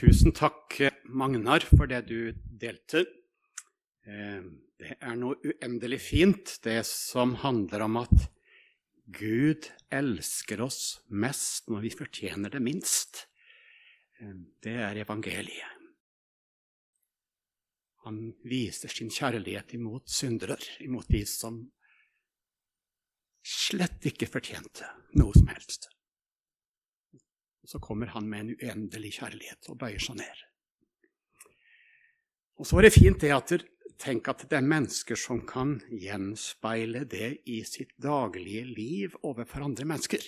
Tusen takk, Magnar, for det du delte. Eh, det er noe uendelig fint, det som handler om at Gud elsker oss mest når vi fortjener det minst. Eh, det er evangeliet. Han viser sin kjærlighet imot syndere, imot de som slett ikke fortjente noe som helst. Og så kommer han med en uendelig kjærlighet og bøyer seg ned. Og så er det fint det at Tenk at det er mennesker som kan gjenspeile det i sitt daglige liv overfor andre mennesker.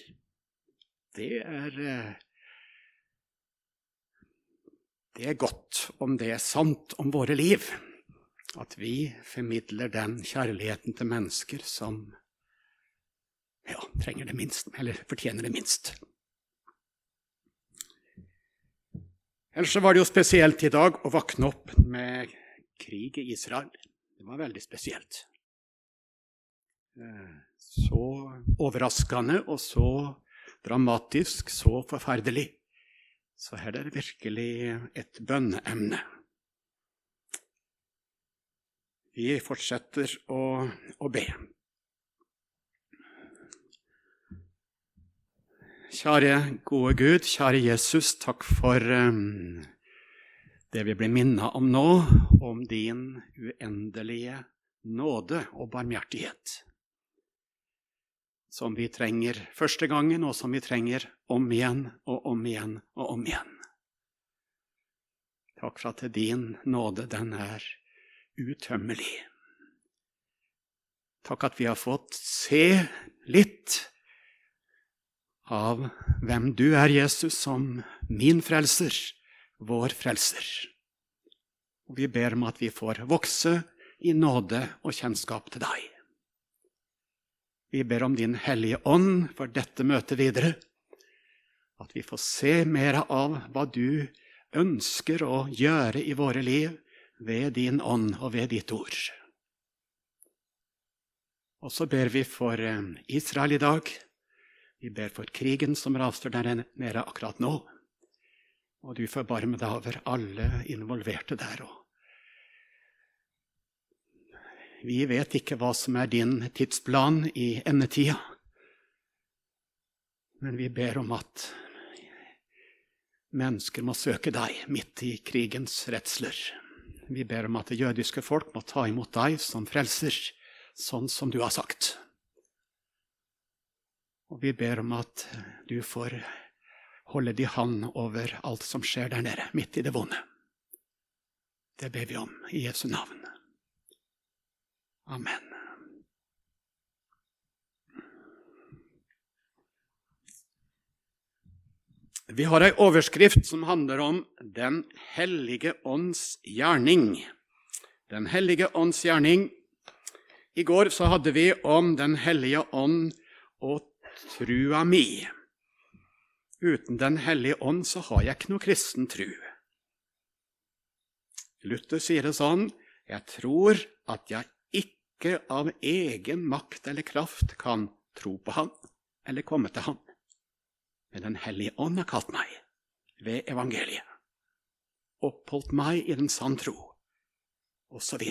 Det er eh, Det er godt om det er sant om våre liv, at vi formidler den kjærligheten til mennesker som ja, trenger det minst, eller fortjener det minst. Ellers var det jo spesielt i dag å våkne opp med krig i Israel. Det var veldig spesielt. Eh, så overraskende og så dramatisk, så forferdelig. Så her er det virkelig et bønneemne. Vi fortsetter å, å be. Kjære gode Gud, kjære Jesus, takk for um, det vi blir minnet om nå, om din uendelige nåde og barmhjertighet. Som vi trenger første gangen, og som vi trenger om igjen og om igjen og om igjen. Takk for at din nåde, den er utømmelig. Takk at vi har fått se litt av hvem du er, Jesus, som min frelser, vår frelser. Og vi ber om at vi får vokse i nåde og kjennskap til deg. Vi ber om Din Hellige Ånd for dette møtet videre, at vi får se mer av hva du ønsker å gjøre i våre liv ved din ånd og ved ditt ord. Og så ber vi for eh, Israel i dag. Vi ber for krigen som raser der nede akkurat nå. Og du forbarme deg over alle involverte der. Vi vet ikke hva som er din tidsplan i endetida, men vi ber om at mennesker må søke deg midt i krigens redsler. Vi ber om at det jødiske folk må ta imot deg som frelser, sånn som du har sagt. Og vi ber om at du får holde din hånd over alt som skjer der nede, midt i det vonde. Det ber vi om i Jesu navn. Amen. Vi har ei overskrift som handler om Den hellige ånds gjerning. Den hellige ånds gjerning. I går så hadde vi om Den hellige ånd og trua mi. Uten Den hellige ånd så har jeg ikke noe kristen tru. Luther sier det sånn Jeg tror at jeg ikke av egen makt eller kraft kan tro på Han eller komme til Han. Men Den hellige ånd har kalt meg ved evangeliet, oppholdt meg i den sann tro, osv.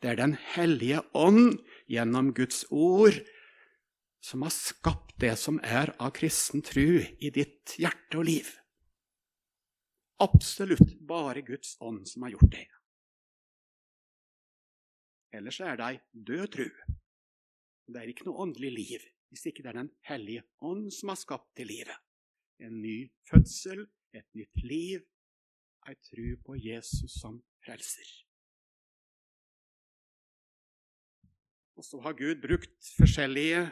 Det er Den hellige ånd gjennom Guds ord som har skapt det som er av kristen tru i ditt hjerte og liv. Absolutt bare Guds ånd som har gjort det. Ellers er det ei død tru. Det er ikke noe åndelig liv hvis ikke det er Den hellige ånd som har skapt det livet. En ny fødsel, et nytt liv, ei tru på Jesus som frelser. Og så har Gud brukt forskjellige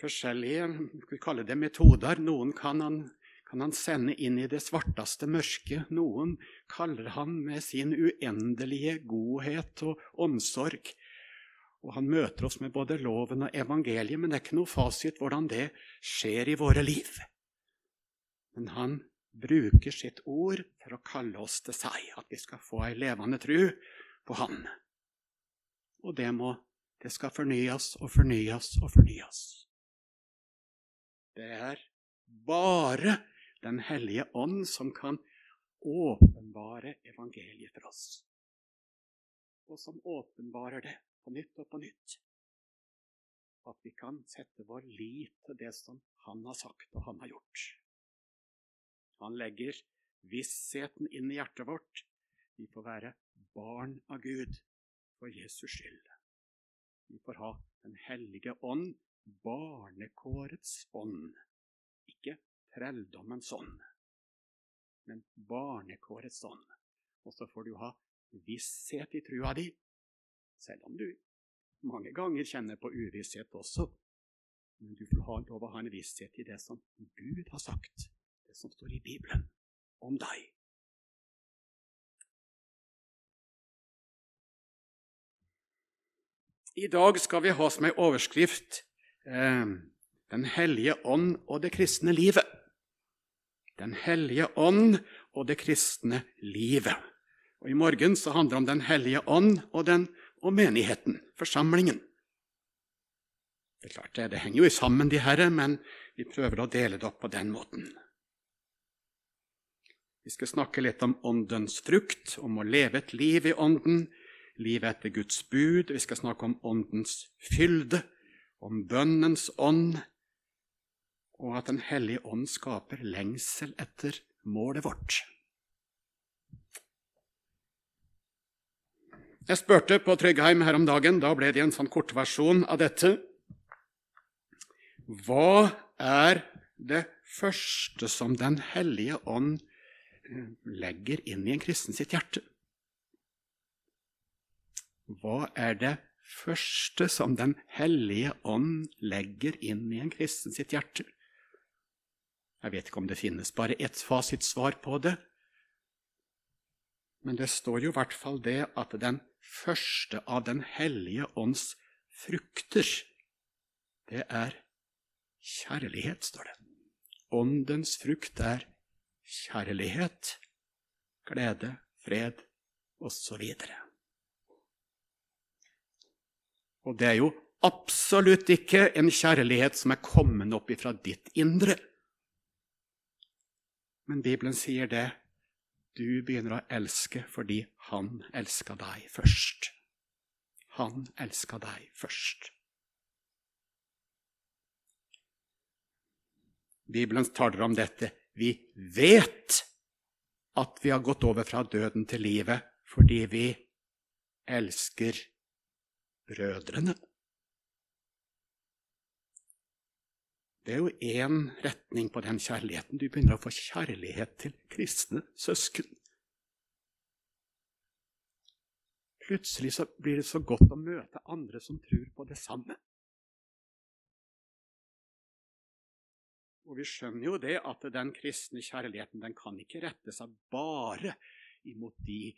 forskjellige vi kaller det metoder. Noen kan han, kan han sende inn i det svarteste mørket. Noen kaller han med sin uendelige godhet og omsorg. Og han møter oss med både loven og evangeliet, men det er ikke noe fasit hvordan det skjer i våre liv. Men han bruker sitt ord for å kalle oss til seg, at vi skal få ei levende tru på Han. Og det må det skal fornyes og fornyes og fornyes. Det er bare Den hellige ånd som kan åpenbare evangeliet for oss. Og som åpenbarer det på nytt og på nytt. At vi kan sette vår lit til det som han har sagt og han har gjort. Han legger vissheten inn i hjertet vårt. Vi får være barn av Gud for Jesus skyld. Vi får ha Den hellige ånd, barnekårets ånd. Ikke trelldommens ånd, men barnekårets ånd. Og så får du ha visshet i trua di, selv om du mange ganger kjenner på uvisshet også. Men du får ha lov å ha en visshet i det som Gud har sagt, det som står i Bibelen om deg. I dag skal vi ha som ei overskrift eh, Den hellige ånd og det kristne livet. Den hellige ånd og det kristne livet. Og I morgen så handler det om Den hellige ånd og, den, og menigheten, forsamlingen. Det er klart det, det henger jo sammen, de herre, men vi prøver å dele det opp på den måten. Vi skal snakke litt om åndens frukt, om å leve et liv i ånden, livet etter Guds bud. Vi skal snakke om åndens fylde, om bønnens ånd, og at Den hellige ånd skaper lengsel etter målet vårt. Jeg spurte på Tryggheim her om dagen, da ble det en sånn kortversjon av dette. Hva er det første som Den hellige ånd eh, legger inn i en kristen sitt hjerte? Hva er det første som Den hellige ånd legger inn i en kristen sitt hjerte? Jeg vet ikke om det finnes bare ett fasitsvar på det, men det står jo i hvert fall det at den første av Den hellige ånds frukter, det er kjærlighet, står det. Åndens frukt er kjærlighet, glede, fred osv. Og det er jo absolutt ikke en kjærlighet som er kommet opp ifra ditt indre. Men Bibelen sier det. Du begynner å elske fordi han elska deg først. Han elska deg først. Bibelen taler om dette. Vi vet at vi har gått over fra døden til livet fordi vi elsker brødrene. Det er jo én retning på den kjærligheten. Du begynner å få kjærlighet til kristne søsken. Plutselig så blir det så godt å møte andre som tror på det samme. Og vi skjønner jo det at den kristne kjærligheten den kan ikke rette seg bare imot de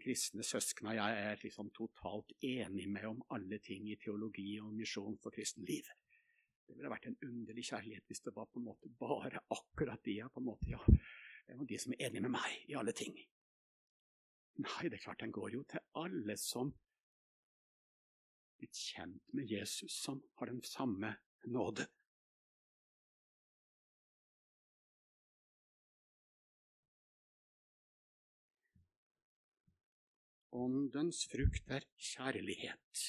kristne søskna jeg er liksom totalt enig med om alle ting i teologi og misjon for kristenliv. Det ville vært en underlig kjærlighet hvis det var på en måte bare akkurat de, på en måte, ja, de som er enige med meg i alle ting. Nei, det er klart den går jo til alle som blitt kjent med Jesus, som har den samme nåde. Åndens frukt er kjærlighet.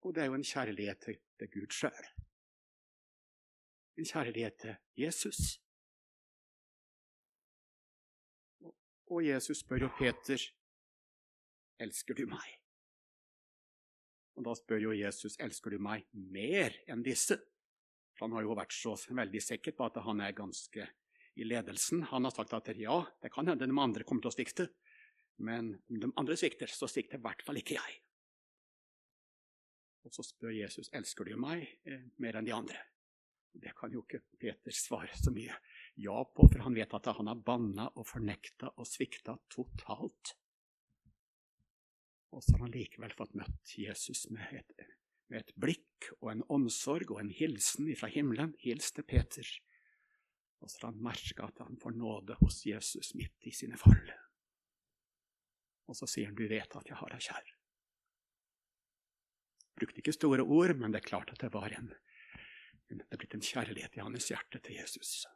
Og det er jo en kjærlighet til, Gud sjøl. En kjærlighet til Jesus. Og Jesus spør jo Peter, 'Elsker du meg?' Og da spør jo Jesus, 'Elsker du meg mer enn disse?' Han har jo vært så veldig sikker på at han er ganske i ledelsen. Han har sagt at ja, det kan hende de andre kommer til å svikte, men om de andre svikter, så svikter i hvert fall ikke jeg. Og så spør Jesus elsker du meg eh, mer enn de andre. Det kan jo ikke Peter svare så mye ja på, for han vet at han har banna og fornekta og svikta totalt. Og så har han likevel fått møtt Jesus med et, med et blikk og en omsorg og en hilsen fra himmelen. Hils til Peter. Og så har han merka at han får nåde hos Jesus midt i sine fall. Og så sier han, 'Du vet at jeg har deg kjær'. Brukte ikke store ord, men det er klart at det var en, det er blitt en kjærlighet i hans hjerte til Jesus.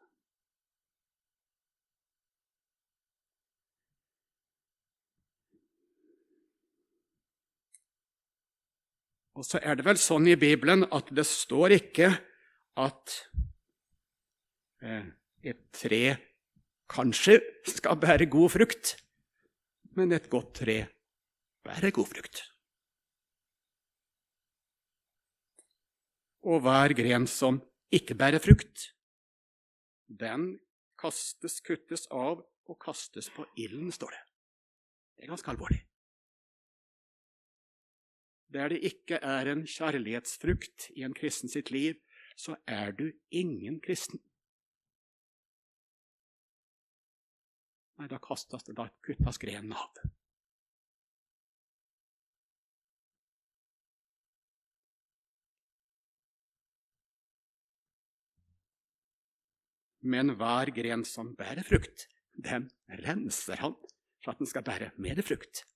Og så er det vel sånn i Bibelen at det står ikke at et tre kanskje skal bære god frukt, men et godt tre bærer god frukt. Og hver gren som ikke bærer frukt, den kastes, kuttes av og kastes på ilden, står det. Det er ganske alvorlig. Der det ikke er en kjærlighetsfrukt i en kristen sitt liv, så er du ingen kristen. Nei, da kastes det, da kuttes grenen av. Men hver gren som bærer frukt, den renser han for at den skal bære mer frukt.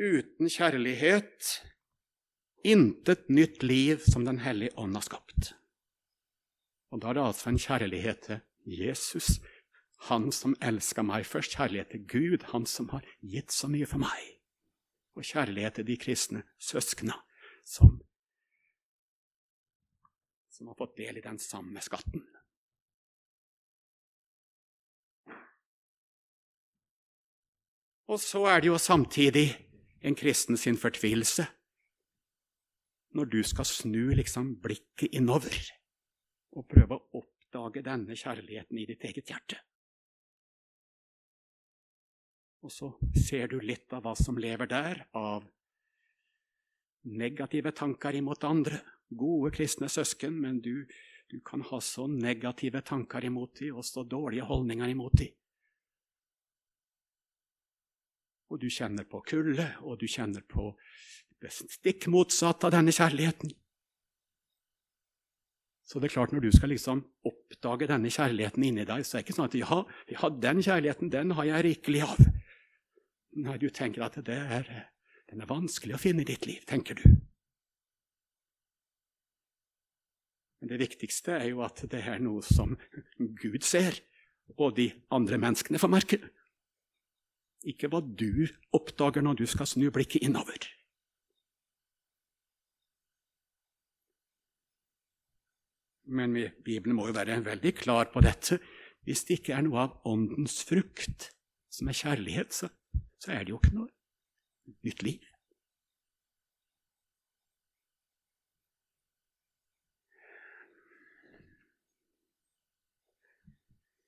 Uten kjærlighet intet nytt liv som Den hellige ånd har skapt. Og da er det altså en kjærlighet til Jesus, han som elska meg først. Kjærlighet til Gud, han som har gitt så mye for meg. Og kjærlighet til de kristne søskna som, som har fått del i den samme skatten. Og så er det jo samtidig en kristen sin fortvilelse når du skal snu liksom blikket innover og prøve å oppdage denne kjærligheten i ditt eget hjerte. Og så ser du litt av hva som lever der av negative tanker imot andre. Gode kristne søsken, men du, du kan ha så negative tanker imot dem og så dårlige holdninger imot dem. Og du kjenner på kulde, og du kjenner på det stikk motsatte av denne kjærligheten. Så det er klart, når du skal liksom oppdage denne kjærligheten inni deg, så er det ikke sånn at ja, ja, den kjærligheten den har jeg rikelig av. Nei, du tenker at det er, den er vanskelig å finne i ditt liv, tenker du. Men det viktigste er jo at det er noe som Gud ser, og de andre menneskene får merke. Ikke hva du oppdager når du skal snu blikket innover. Men Bibelen må jo være veldig klar på dette. Hvis det ikke er noe av åndens frukt, som er kjærlighet, så, så er det jo ikke noe nytt liv.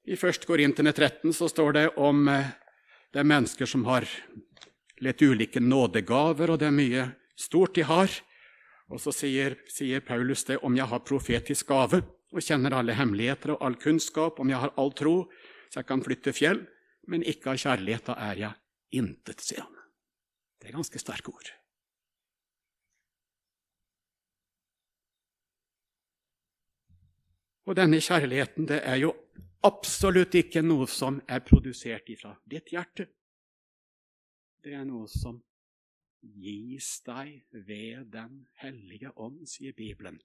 I 1. Korinterne 13 så står det om eh, det er mennesker som har litt ulike nådegaver, og det er mye stort de har. Og så sier, sier, Paulus det om jeg har profetisk gave og kjenner alle hemmeligheter og all kunnskap, om jeg har all tro, så jeg kan flytte fjell, men ikke av kjærlighet, da er jeg intet, sier han. Det er ganske sterke ord. Og denne kjærligheten, det er jo absolutt ikke noe som er produsert ifra ditt hjerte. Det er noe som gis deg ved Den hellige ånd, sier Bibelen.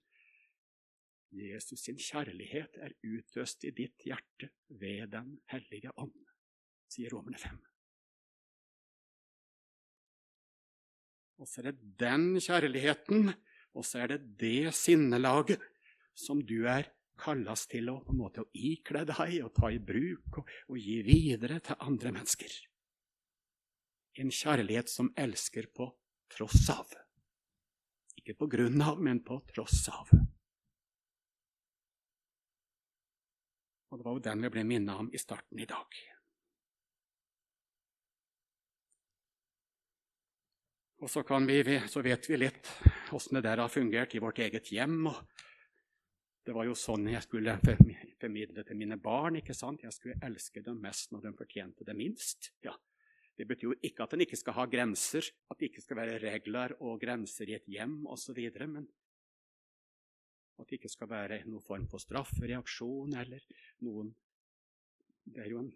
Jesus sin kjærlighet er utøst i ditt hjerte ved Den hellige ånd, sier Romerne 5. Og så er det den kjærligheten, og så er det det sinnelaget som du er kalles til å, på en måte, å ikle deg og ta i bruk og, og gi videre til andre mennesker. En kjærlighet som elsker på tross av. Ikke på grunn av, men på tross av. Og Det var jo den vi ble minnet om i starten i dag. Og så, vi, så vet vi litt åssen det der har fungert i vårt eget hjem. det var jo sånn jeg skulle formidle til mine barn. ikke sant? Jeg skulle elske dem mest når de fortjente det minst. Ja. Det betyr jo ikke at en ikke skal ha grenser, at det ikke skal være regler og grenser i et hjem osv., men at det ikke skal være noen form for straffereaksjon eller noen Det er jo en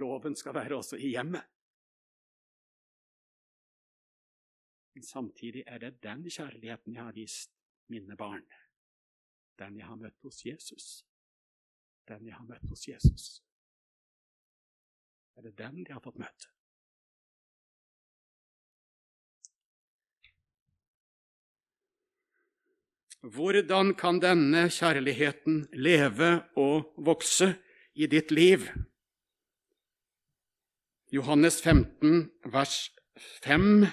Loven skal være også i hjemmet. Men samtidig er det den kjærligheten jeg har vist mine barn. Den jeg har møtt hos Jesus. Den jeg har møtt hos Jesus. Er det den de har fått møte? Hvordan kan denne kjærligheten leve og vokse i ditt liv? Johannes 15, vers 5.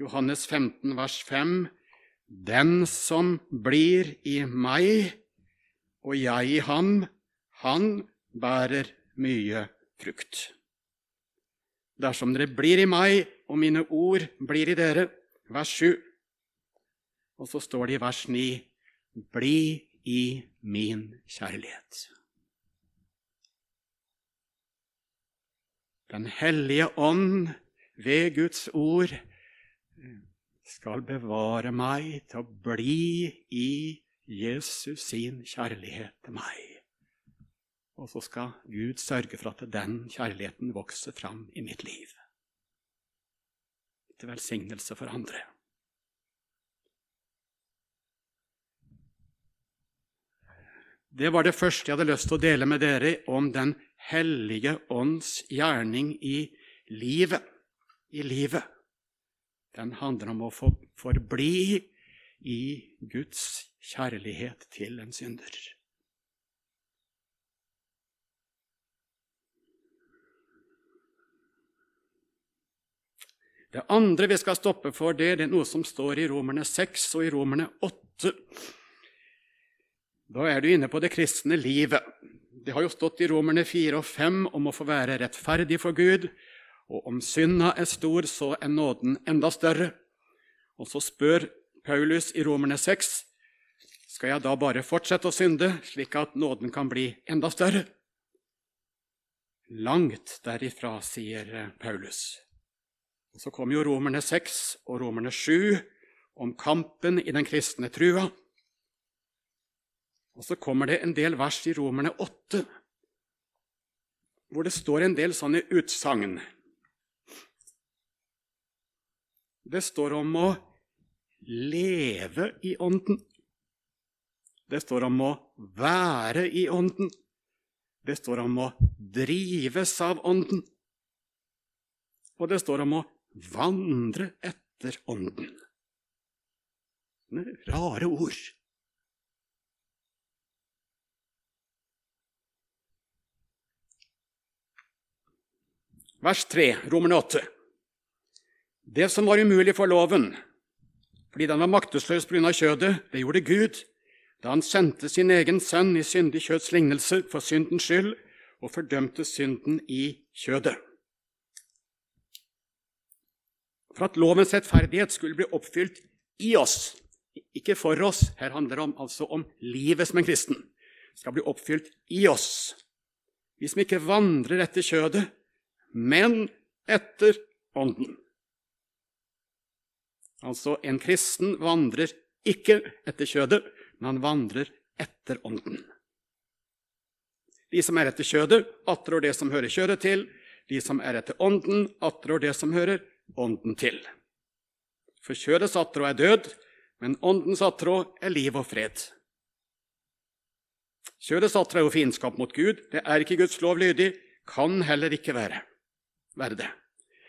Johannes 15, vers 5. Den som blir i meg, og jeg i ham, han bærer mye frukt. Dersom dere blir i meg, og mine ord blir i dere, vers 7, og så står det i vers 9.: Bli i min kjærlighet. Den hellige ånd ved Guds ord skal bevare meg til å bli i Jesus sin kjærlighet til meg. Og så skal Gud sørge for at den kjærligheten vokser fram i mitt liv. Til velsignelse for andre. Det var det første jeg hadde lyst til å dele med dere om Den hellige ånds gjerning i livet. I livet. Den handler om å forbli i Guds kjærlighet til en synder. Det andre vi skal stoppe for, det er noe som står i Romerne 6 og i Romerne 8. Da er du inne på det kristne livet. Det har jo stått i Romerne 4 og 5 om å få være rettferdig for Gud, og om synda er stor, så er nåden enda større. Og så spør Paulus i Romerne 6 skal jeg da bare fortsette å synde, slik at nåden kan bli enda større. Langt derifra, sier Paulus. Og Så kom jo Romerne 6 og Romerne 7 om kampen i den kristne trua. Og så kommer det en del vers i Romerne 8 hvor det står en del sånne utsagn. Det står om å leve i Ånden. Det står om å være i Ånden. Det står om å drives av Ånden. Og det står om å vandre etter Ånden. Rare ord. Vers 3, Romerne 8. Det som var umulig for loven, fordi den var maktesløs pga. kjødet, det gjorde Gud da han sendte sin egen sønn i syndig kjøds lignelse for syndens skyld og fordømte synden i kjødet. For at lovens rettferdighet skulle bli oppfylt i oss, ikke for oss, her handler det om, altså om livet som en kristen, skal bli oppfylt i oss. Vi som ikke vandrer etter kjødet, men etter Ånden. Altså, en kristen vandrer ikke etter kjødet, men han vandrer etter Ånden. De som er etter kjødet, attrår det som hører kjødet til. De som er etter Ånden, attrår det som hører Ånden til. For kjødets attrå er død, men Åndens attrå er liv og fred. Kjødets attrå er jo fiendskap mot Gud. Det er ikke Guds lov lydig, kan heller ikke være være det.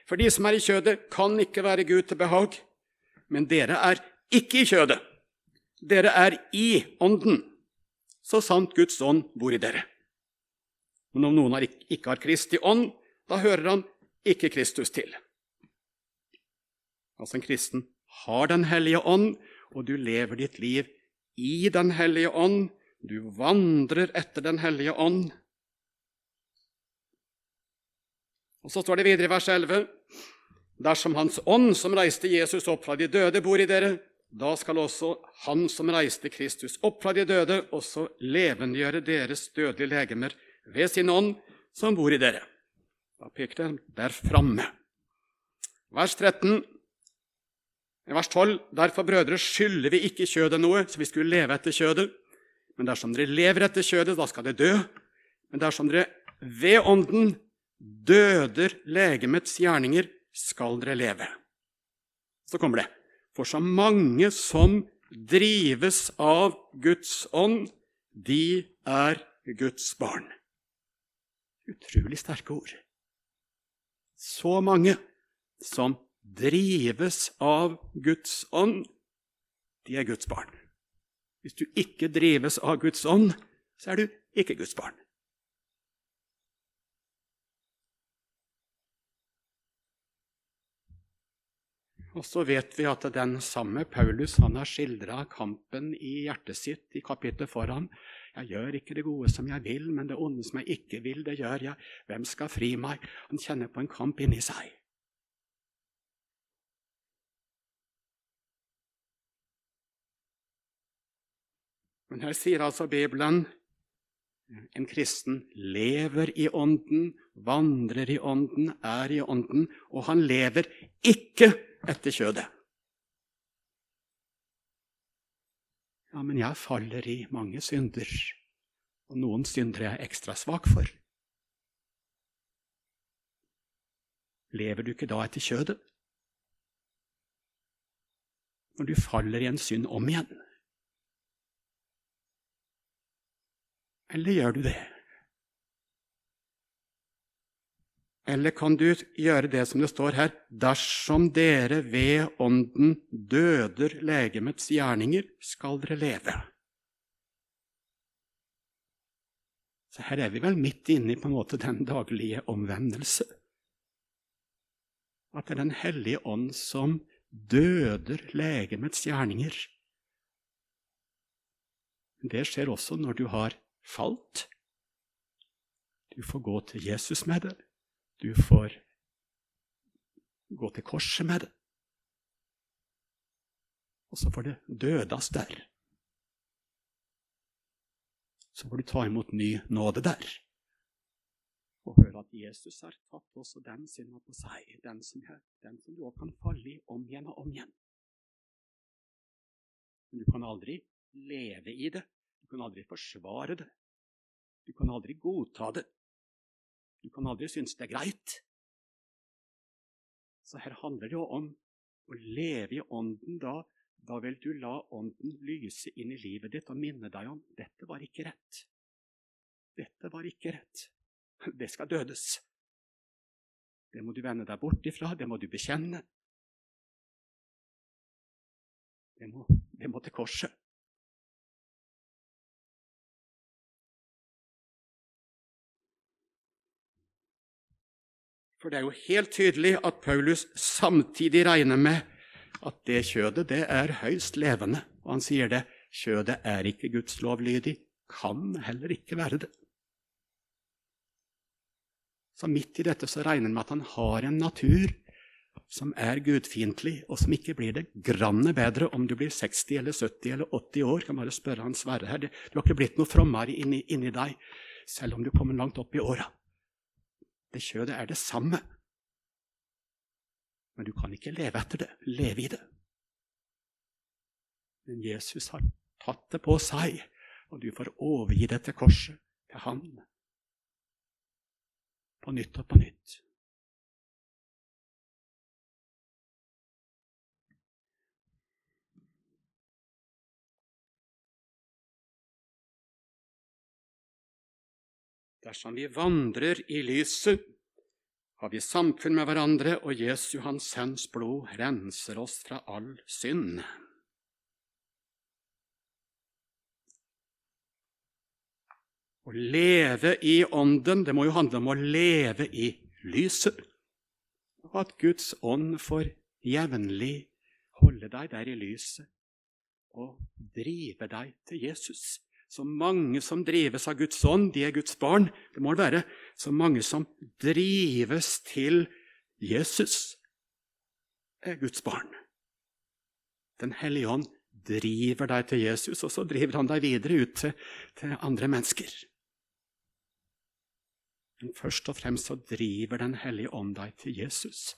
For de som er i kjødet, kan ikke være Gud til behag. Men dere er ikke i kjødet. Dere er i Ånden, så sant Guds ånd bor i dere. Men om noen ikke har Kristi ånd, da hører han ikke Kristus til. Altså en kristen har Den hellige ånd, og du lever ditt liv i Den hellige ånd. Du vandrer etter Den hellige ånd. Og Så står det videre i vers 11.: Dersom Hans ånd, som reiste Jesus opp fra de døde, bor i dere, da skal også Han som reiste Kristus opp fra de døde, også levendegjøre deres dødelige legemer ved sin ånd, som bor i dere. Da peker det der framme. Vers 13, vers 12.: Derfor, brødre, skylder vi ikke kjødet noe, så vi skulle leve etter kjødet. Men dersom dere lever etter kjødet, da skal dere dø. Men dersom dere ved Ånden døder legemets gjerninger, skal dere leve. Så kommer det For så mange som drives av Guds ånd, de er Guds barn. Utrolig sterke ord. Så mange som drives av Guds ånd, de er Guds barn. Hvis du ikke drives av Guds ånd, så er du ikke Guds barn. Og så vet vi at den samme Paulus han har skildra kampen i hjertet sitt i kapittelet foran. Jeg gjør ikke det gode som jeg vil, men det onde som jeg ikke vil, det gjør jeg. Hvem skal fri meg? Han kjenner på en kamp inni seg. Men her sier altså Bibelen en kristen lever i Ånden, vandrer i Ånden, er i Ånden, og han lever ikke etter kjødet. Ja, men jeg faller i mange synder, og noen synder jeg er ekstra svak for. Lever du ikke da etter kjødet? Når du faller i en synd om igjen? Eller gjør du det? Eller kan du gjøre det som det står her Dersom dere ved Ånden døder legemets gjerninger, skal dere leve. Så her er vi vel midt inne i på en måte den daglige omvendelse. At det er Den hellige ånd som døder legemets gjerninger. Det skjer også når du har falt. Du får gå til Jesus med det. Du får gå til korset med det. Og så får det dødes der. Så får du ta imot ny nåde der. Og høre at Jesus har tatt også den synda på seg, den som, er, den som du også kan falle i om igjen og om igjen. Men du kan aldri leve i det. Kan aldri forsvare det. Du kan aldri godta det. Du kan aldri synes det er greit. Så her handler det jo om å leve i Ånden. Da, da vil du la Ånden lyse inn i livet ditt og minne deg om dette var ikke rett. Dette var ikke rett. Det skal dødes. Det må du vende deg bort ifra, det må du bekjenne. Det må, det må til korset. For det er jo helt tydelig at Paulus samtidig regner med at det kjødet det er høyst levende. Og han sier det kjødet er ikke Guds lovlydig, kan heller ikke være det. Så midt i dette så regner han med at han har en natur som er gudfiendtlig, og som ikke blir det grannet bedre om du blir 60 eller 70 eller 80 år. Kan bare spørre han Sverre her. Du har ikke blitt noe frommere inni, inni deg, selv om du kommer langt opp i åra. Det kjødet er det samme. Men du kan ikke leve etter det, leve i det. Men Jesus har tatt det på seg, og du får overgi det til korset, til Han. På nytt og på nytt. Dersom vi vandrer i lyset, har vi samfunn med hverandre, og Jesu Hans Sønns blod renser oss fra all synd. Å leve i Ånden, det må jo handle om å leve i lyset. Og at Guds ånd får jevnlig holde deg der i lyset og drive deg til Jesus. Så mange som drives av Guds ånd, de er Guds barn. Det må det være. Så mange som drives til Jesus, er Guds barn. Den hellige ånd driver deg til Jesus, og så driver han deg videre ut til, til andre mennesker. Men først og fremst så driver Den hellige ånd deg til Jesus.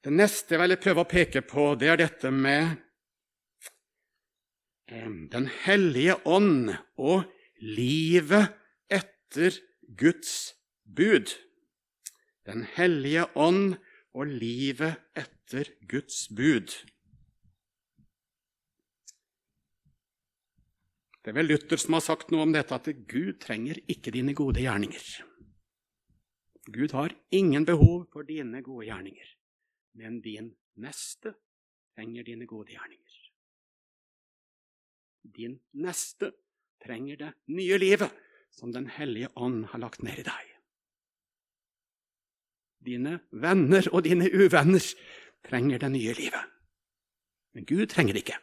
Det neste jeg vil prøve å peke på, det er dette med Den hellige ånd og livet etter Guds bud. Den hellige ånd og livet etter Guds bud. Det er vel Luther som har sagt noe om dette, at Gud trenger ikke dine gode gjerninger. Gud har ingen behov for dine gode gjerninger, men din neste trenger dine gode gjerninger. Din neste trenger det nye livet som Den hellige ånd har lagt ned i deg. Dine venner og dine uvenner trenger det nye livet. Men Gud trenger det ikke.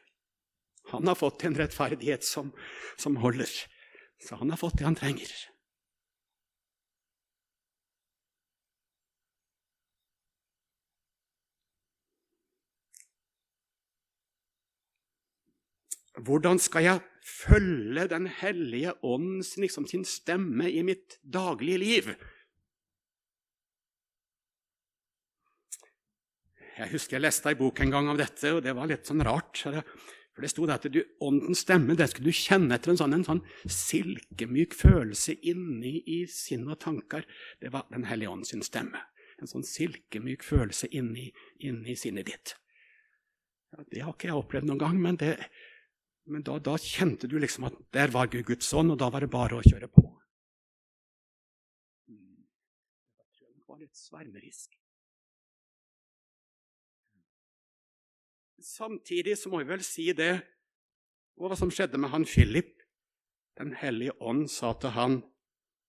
Han har fått en rettferdighet som, som holder, så han har fått det han trenger. Hvordan skal jeg følge Den hellige åndens liksom, sin stemme i mitt daglige liv? Jeg husker jeg leste ei bok en gang om dette, og det var litt sånn rart. For Det sto at du, åndens stemme det skulle du kjenne etter en sånn, en sånn silkemyk følelse inni i sinn og tanker. Det var Den hellige ånd sin stemme. En sånn silkemyk følelse inni, inni sinnet ditt. Ja, det har ikke jeg opplevd noen gang, men det, men da, da, kjente du liksom at der var Guds ånd, og da var det bare å kjøre på. Hmm. Det var litt svermerisk. Samtidig så må vi vel si det og hva som skjedde med han Philip. Den hellige ånd sa til han,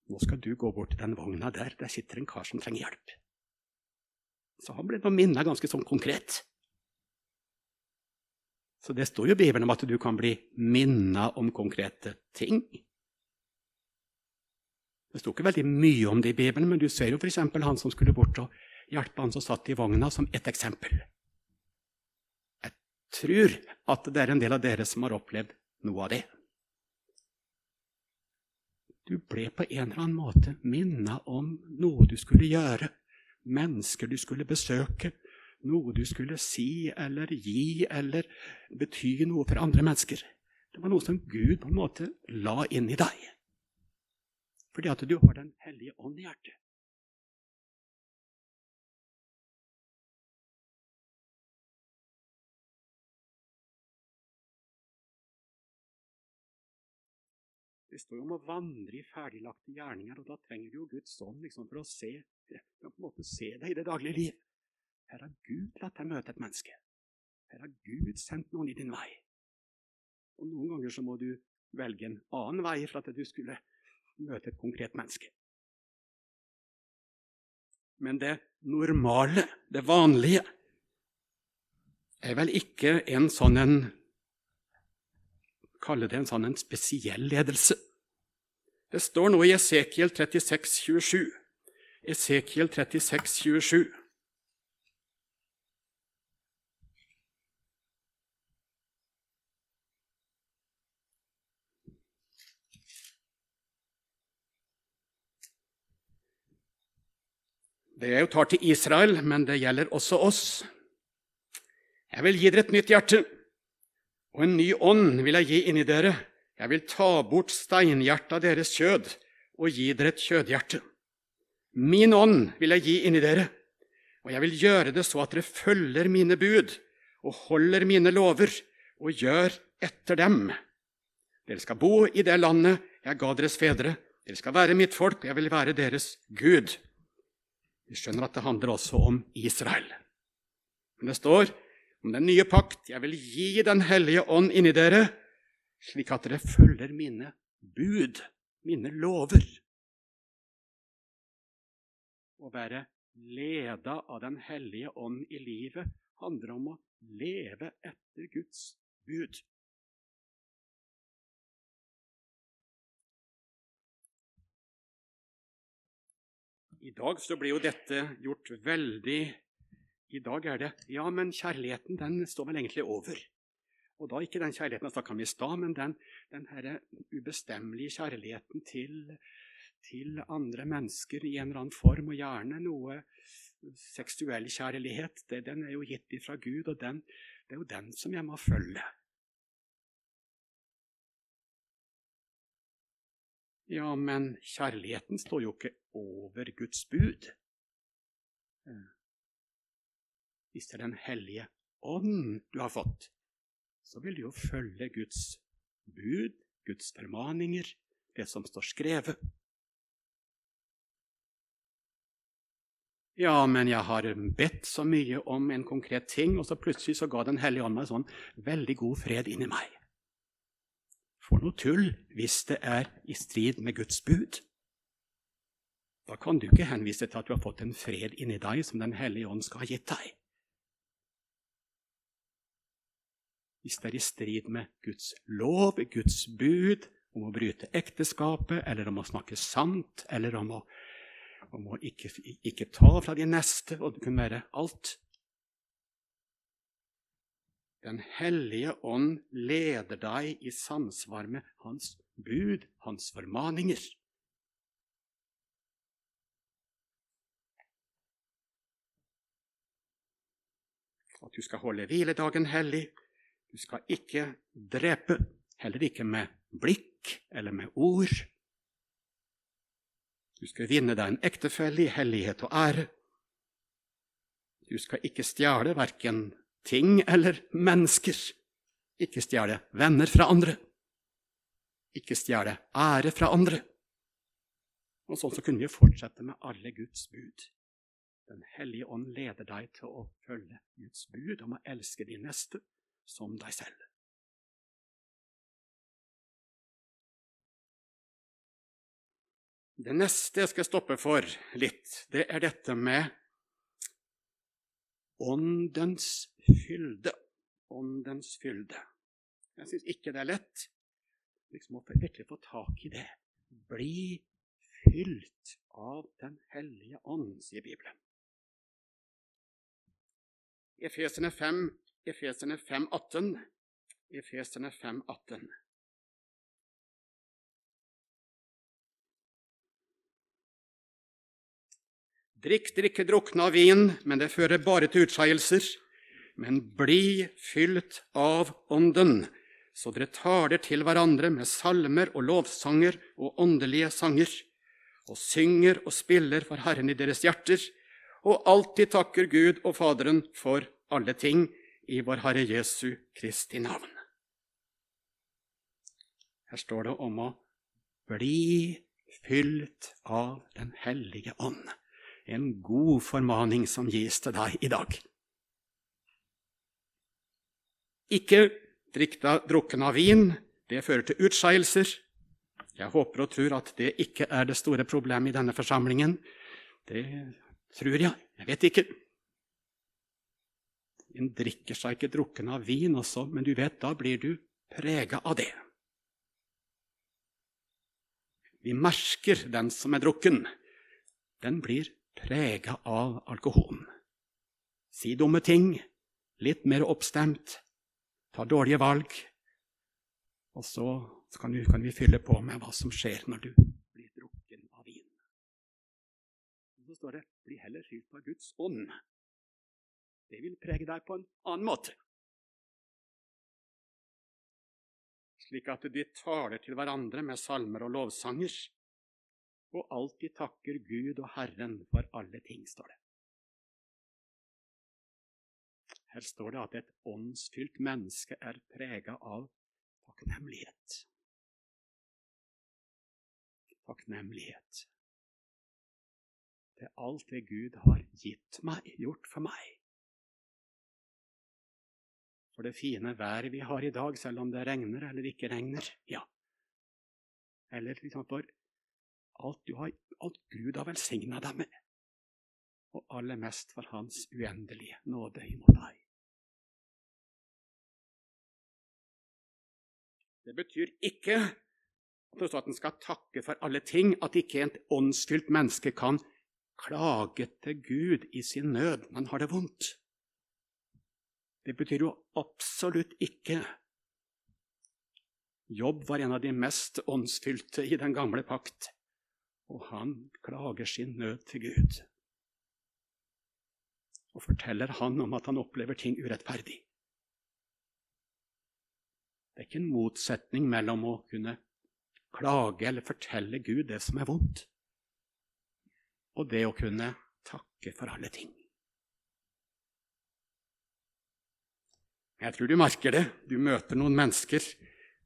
'Nå skal du gå bort til den vogna der. Der sitter en kar som trenger hjelp.' Så han ble nå minnet ganske sånn konkret. Så det står jo i Bibelen om at du kan bli minnet om konkrete ting. Det står ikke veldig mye om det i Bibelen, men du ser jo f.eks. han som skulle bort og hjelpe han som satt i vogna, som ett eksempel. Jeg tror at det er en del av dere som har opplevd noe av det. Du ble på en eller annen måte minnet om noe du skulle gjøre, mennesker du skulle besøke, noe du skulle si eller gi eller bety noe for andre mennesker. Det var noe som Gud på en måte la inn i deg. Fordi at du har Den hellige ånd i hjertet. Det står jo om å vandre i ferdiglagte gjerninger, og da trenger du jo Guds ånd liksom, for å se, for å se deg i det daglige liv. Her har Gud latt deg møte et menneske. Her har Gud sendt noen i din vei. Og Noen ganger så må du velge en annen vei for at du skulle møte et konkret menneske. Men det normale, det vanlige, er vel ikke en sånn en Kalle det en sånn en spesiell ledelse. Det står nå i Esekiel 36, 27. Esekiel 36, 27. Det er jo tar til Israel, men det gjelder også oss. Jeg vil gi dere et nytt hjerte, og en ny ånd vil jeg gi inni dere. Jeg vil ta bort steinhjertet av deres kjød og gi dere et kjødhjerte. Min ånd vil jeg gi inni dere, og jeg vil gjøre det så at dere følger mine bud og holder mine lover og gjør etter dem. Dere skal bo i det landet jeg ga deres fedre. Dere skal være mitt folk, og jeg vil være deres Gud. Vi skjønner at det handler også om Israel. Men det står om den nye pakt. Jeg vil gi Den hellige ånd inni dere, slik at dere følger mine bud, mine lover. Å være leda av Den hellige ånd i livet handler om å leve etter Guds bud. Dag så blir jo dette gjort veldig I dag er det Ja, men kjærligheten den står vel egentlig over. Og da ikke den kjærligheten jeg snakka om i stad, men den, den her ubestemmelige kjærligheten til, til, andre mennesker i en eller annen form, og gjerne noe seksuell kjærlighet. Det, den er jo gitt ifra Gud, og den, det er jo den som jeg må følge. Ja, men kjærligheten står jo ikke over Guds bud. eh, hvis det er Den hellige ånd du har fått, så vil du jo følge Guds bud, Guds formaninger, det som står skrevet. Ja, men jeg har bedt så mye om en konkret ting, og så plutselig så ga Den hellige ånd meg sånn veldig god fred inni meg. For noe tull hvis det er i strid med Guds bud. Da kan du ikke henvise til at du har fått en fred inni deg som Den hellige ånd skal ha gitt deg. Hvis det er i strid med Guds lov, Guds bud, om å bryte ekteskapet, eller om å snakke sant, eller om å, om å ikke, ikke, ta fra de neste, og det kunne være alt Den hellige ånd leder deg i samsvar med hans bud, hans formaninger. At du skal holde hviledagen hellig. Du skal ikke drepe, heller ikke med blikk eller med ord. Du skal vinne deg en ektefelle i hellighet og ære. Du skal ikke stjele verken ting eller mennesker. Ikke stjele venner fra andre. Ikke stjele ære fra andre. Og sånn så kunne vi fortsette med alle Guds bud. Den hellige ånd leder deg til å følge Guds bud om å elske de neste som deg selv. Det neste jeg skal stoppe for litt, det er dette med åndens fylde. Åndens fylde. Jeg syns ikke det er lett liksom å virkelig få tak i det. Bli fylt av Den hellige ånd, sier Bibelen. Efeserne 5, Efesene 5, 18. Efesene 5, 18. Drikk drikke, ikke drukne av vin, men det fører bare til utskeielser. Men bli fylt av Ånden, så dere taler til hverandre med salmer og lovsanger og åndelige sanger, og synger og spiller for Herren i deres hjerter, og alltid takker Gud og Faderen for alle ting i vår Herre Jesu Kristi navn. Her står det om å bli fylt av Den hellige ånd. En god formaning som gis til deg i dag. Ikke drikk deg drukken av vin. Det fører til utskeielser. Jeg håper og tror at det ikke er det store problemet i denne forsamlingen. Det tror jeg. Jeg vet ikke. En drikker seg ikke drukken av vin også, men du vet, da blir du prega av det. Vi merker den som er drukken. Den blir prega av alkoholen. Si dumme ting, litt mer oppstemt, ta dårlige valg. Og så kan vi, kan vi fylle på med hva som skjer når du blir drukken av vin. Så står det 'bli heller fylt av Guds ånd'. Det vil prege deg på en annen måte. Slik at de taler til hverandre med salmer og lovsanger, og alltid takker Gud og Herren for alle ting, står det. Her står det at et åndsfylt menneske er prega av takknemlighet. Takknemlighet. Det er alt det Gud har gitt meg, gjort for meg. For det fine været vi har i dag, selv om det regner eller ikke regner. Ja. Eller liksom for alt, har, alt Gud har velsigna deg med. Og aller mest for Hans uendelige nåde imot deg. Det betyr ikke at en skal takke for alle ting, at ikke et åndsfylt menneske kan klage til Gud i sin nød men har det vondt. Det betyr jo absolutt ikke Jobb var en av de mest åndsfylte i den gamle pakt, og han klager sin nød til Gud. Og forteller han om at han opplever ting urettferdig. Det er ikke en motsetning mellom å kunne klage eller fortelle Gud det som er vondt, og det å kunne takke for alle ting. Jeg tror du merker det. Du møter noen mennesker,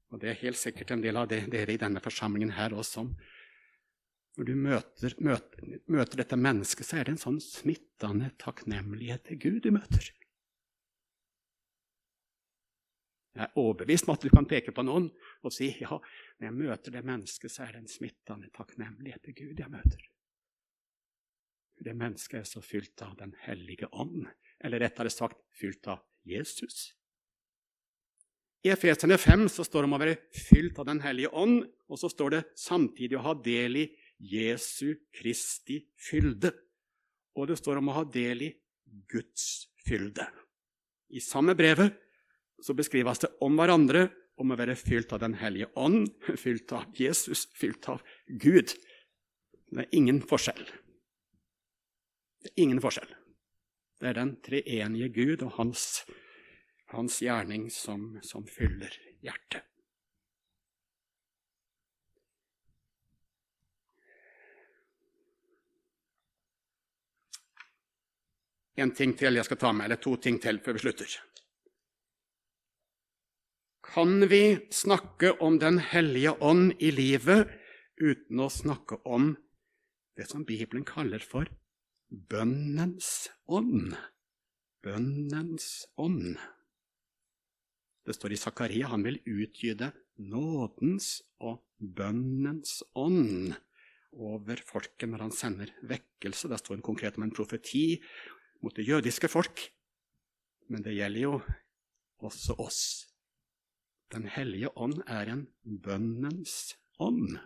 og det er helt sikkert en del av det, dere i denne forsamlingen her også. Når du møter, møter, møter dette mennesket, så er det en sånn smittende takknemlighet til Gud du møter. Jeg er overbevist om at du kan peke på noen og si ja, når jeg møter det mennesket, så er det en smittende takknemlighet til Gud jeg møter. Det mennesket er så fylt av Den hellige ånd, eller rettere sagt fylt av Jesus. I Efeserne 5 så står det om å være fylt av Den hellige ånd, og så står det samtidig å ha del i Jesu Kristi fylde. Og det står om å ha del i Guds fylde. I samme brevet så beskrives det om hverandre om å være fylt av Den hellige ånd, fylt av Jesus, fylt av Gud. Det er ingen forskjell. Ingen forskjell. Det er den treenige Gud og hans, hans gjerning som, som fyller hjertet. En ting til jeg skal ta med, eller to ting til før vi slutter. Kan vi snakke om Den hellige ånd i livet uten å snakke om det som Bibelen kaller for bønnens ånd? Bønnens ånd. Det står i Zakaria han vil utgyde nådens og bønnens ånd over folket når han sender vekkelse. Det står en konkret om en profeti mot det jødiske folk. Men det gjelder jo også oss. Den hellige ånd er en bønnens ånd.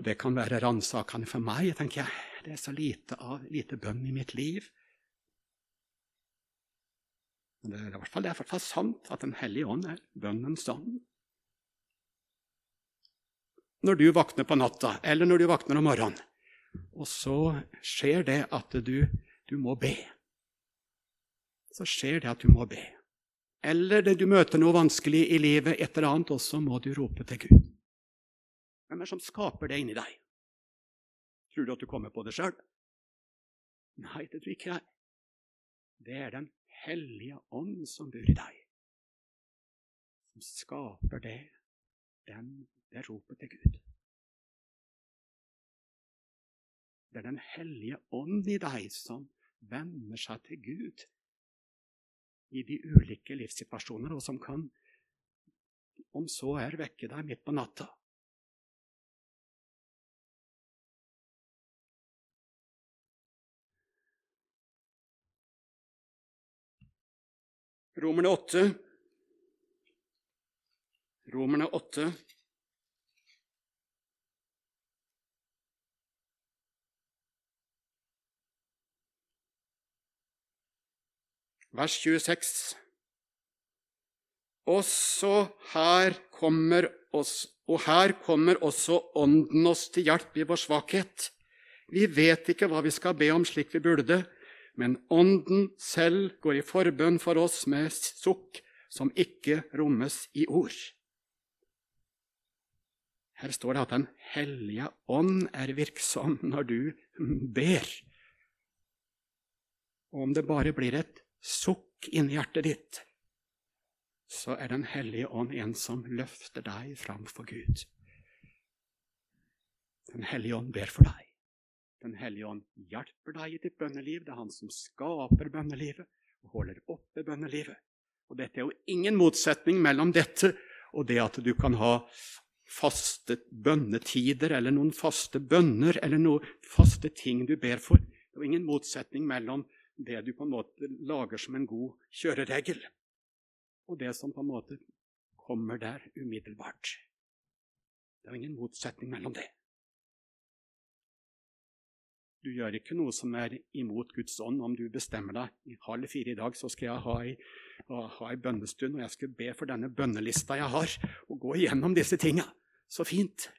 Og det kan være ransakende for meg. tenker jeg. Det er så lite av lite bønn i mitt liv. Men det er i hvert fall, det er i hvert fall sant at Den hellige ånd er bønnens ånd. Når du våkner på natta, eller når du våkner om morgenen, og så skjer det at du, du må be. Så skjer det at du må be. Eller du møter noe vanskelig i livet, et eller annet, og så må du rope til Gud. Hvem er det som skaper det inni deg? Tror du at du kommer på det sjøl? Nei, det tror ikke jeg. Det er Den hellige ånd som bor i deg, som skaper det, den, det ropet til Gud. Det er Den hellige ånd i deg som vender seg til Gud i de ulike livssituasjoner, og som kan, om så er, vekke deg midt på natta. Romerne 8. Romerne 8. vers 26. Også her kommer oss, og her kommer også Ånden oss til hjelp i vår svakhet. Vi vet ikke hva vi skal be om slik vi burde, men Ånden selv går i forbønn for oss med sukk som ikke rommes i ord. Her står det at Den hellige ånd er virksom når du ber. Og om det bare blir et sukk inni hjertet ditt, så er Den hellige ånd en som løfter deg framfor Gud. Den hellige ånd ber for deg. Den hellige ånd hjelper deg i ditt bønneliv. Det er han som skaper bønnelivet og holder oppe bønnelivet. Og Dette er jo ingen motsetning mellom dette og det at du kan ha faste bønnetider eller noen faste bønner eller noen faste ting du ber for. Det er jo ingen motsetning mellom det du på en måte lager som en god kjøreregel, og det som på en måte kommer der umiddelbart. Det er jo ingen motsetning mellom det. Du gjør ikke noe som er imot Guds ånd om du bestemmer deg i halv fire i dag, så skal jeg ha ei, ha ei bønnestund, og jeg skal be for denne bønnelista jeg har, og gå igjennom disse tinga. Så fint.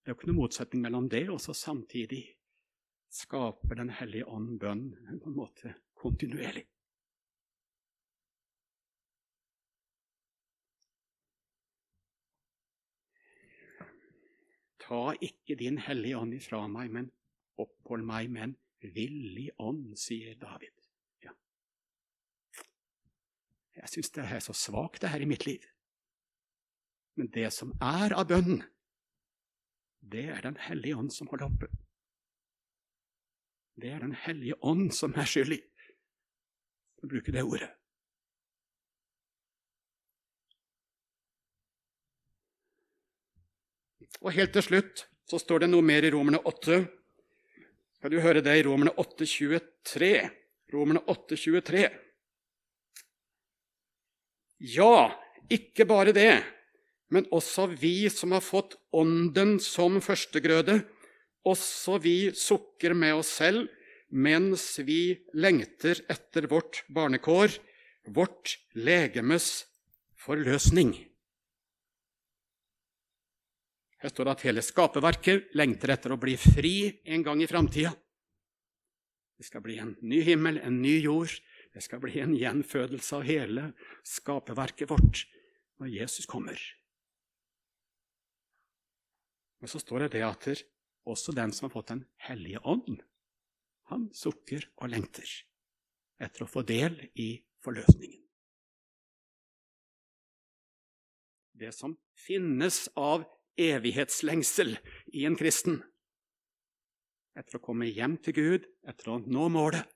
Det er jo ikke noe motsetning mellom det og så samtidig skaper Den hellige ånd bønn på en måte kontinuerlig. Ta ikke din hellige ånd ifra meg, men opphold meg med en villig ånd, sier David. Ja. Jeg syns det er så svakt, det her i mitt liv. Men det som er av bønn, det er Den hellige ånd som holder oppe. Det er Den hellige ånd som er skyldig, for å bruke det ordet. Og helt til slutt så står det noe mer i Romerne 8. Skal du høre det i Romerne 8, 23? Romerne 8, 23. Ja, ikke bare det, men også vi som har fått Ånden som førstegrøde, også vi sukker med oss selv mens vi lengter etter vårt barnekår, vårt legemes forløsning. Her står det at hele skaperverket lengter etter å bli fri en gang i framtida. Det skal bli en ny himmel, en ny jord. Det skal bli en gjenfødelse av hele skaperverket vårt når Jesus kommer. Men så står det det at også den som har fått Den hellige ånd, han sukker og lengter etter å få del i forløsningen. Det som finnes av evighetslengsel i en kristen, etter å komme hjem til Gud, etter å nå målet,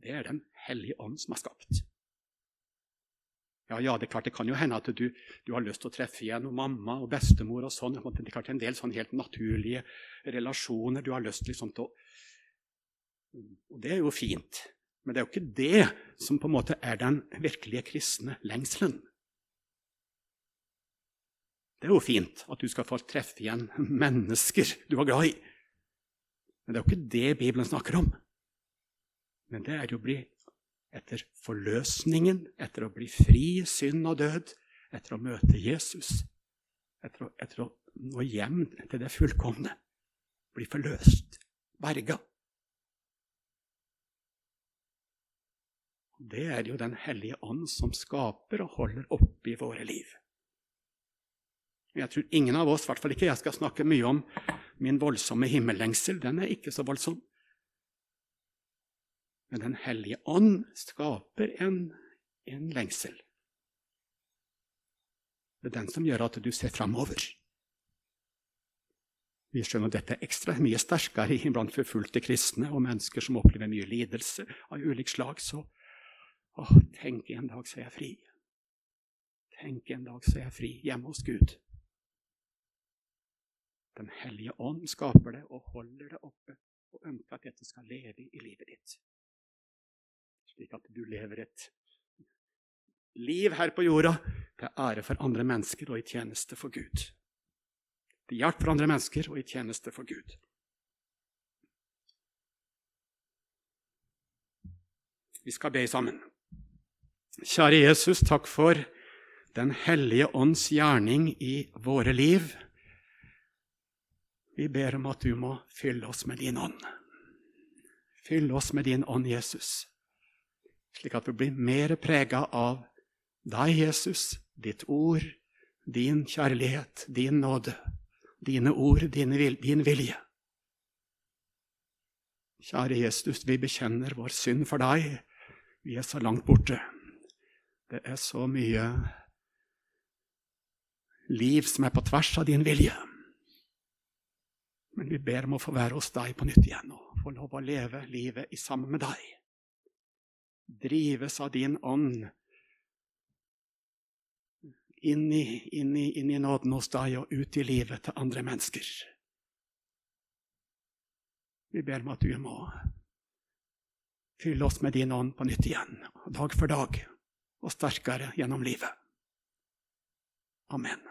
det er Den hellige ånd som har skapt. Ja, ja, det er klart det kan jo hende at du, du har lyst til å treffe igjen og mamma og bestemor og sånn. Det er klart en del sånn helt naturlige relasjoner du har lyst liksom, til å Og det er jo fint. Men det er jo ikke det som på en måte er den virkelige kristne lengselen. Det er jo fint at du skal få treffe igjen mennesker du var glad i. Men det er jo ikke det Bibelen snakker om. Men det er å bli etter forløsningen, etter å bli fri synd og død, etter å møte Jesus, etter å, etter å nå hjem til det fullkomne, bli forløst, berga. Det er jo Den hellige ånd som skaper og holder oppe i våre liv. Jeg tror ingen av oss, i hvert fall ikke jeg, skal snakke mye om min voldsomme himmellengsel. Den er ikke så voldsom. Men Den hellige ånd skaper en, en lengsel. Det er den som gjør at du ser framover. Vi skjønner at dette er ekstra mye sterkere blant forfulgte kristne og mennesker som opplever mye lidelse av ulikt slag. Så å, tenk en dag så er jeg fri. Tenk en dag så er jeg fri hjemme hos Gud. Den hellige ånd skaper det og holder det oppe og ønsker at dette skal leve i livet ditt slik at du lever et liv her på jorda til ære for andre mennesker og i tjeneste for Gud. Til hjelp for andre mennesker og i tjeneste for Gud. Vi skal be sammen. Kjære Jesus, takk for Den hellige ånds gjerning i våre liv. Vi ber om at du må fylle oss med din ånd. Fyll oss med din ånd, Jesus slik at vi blir mer prega av deg, Jesus, ditt ord, din kjærlighet, din nåde, dine ord, din, vilje. Kjære Jesus, vi bekjenner vår synd for deg. Vi er så langt borte. Det er så mye liv som er på tvers av din vilje. Men vi ber om å få være hos deg på nytt igjen og få lov å leve livet i sammen med deg drives av din ånd inn i, inn, i, inn i, nåden hos deg og ut i livet til andre mennesker. Vi ber om at du må fylle oss med din ånd på nytt igjen, dag for dag, og sterkere gjennom livet. Amen.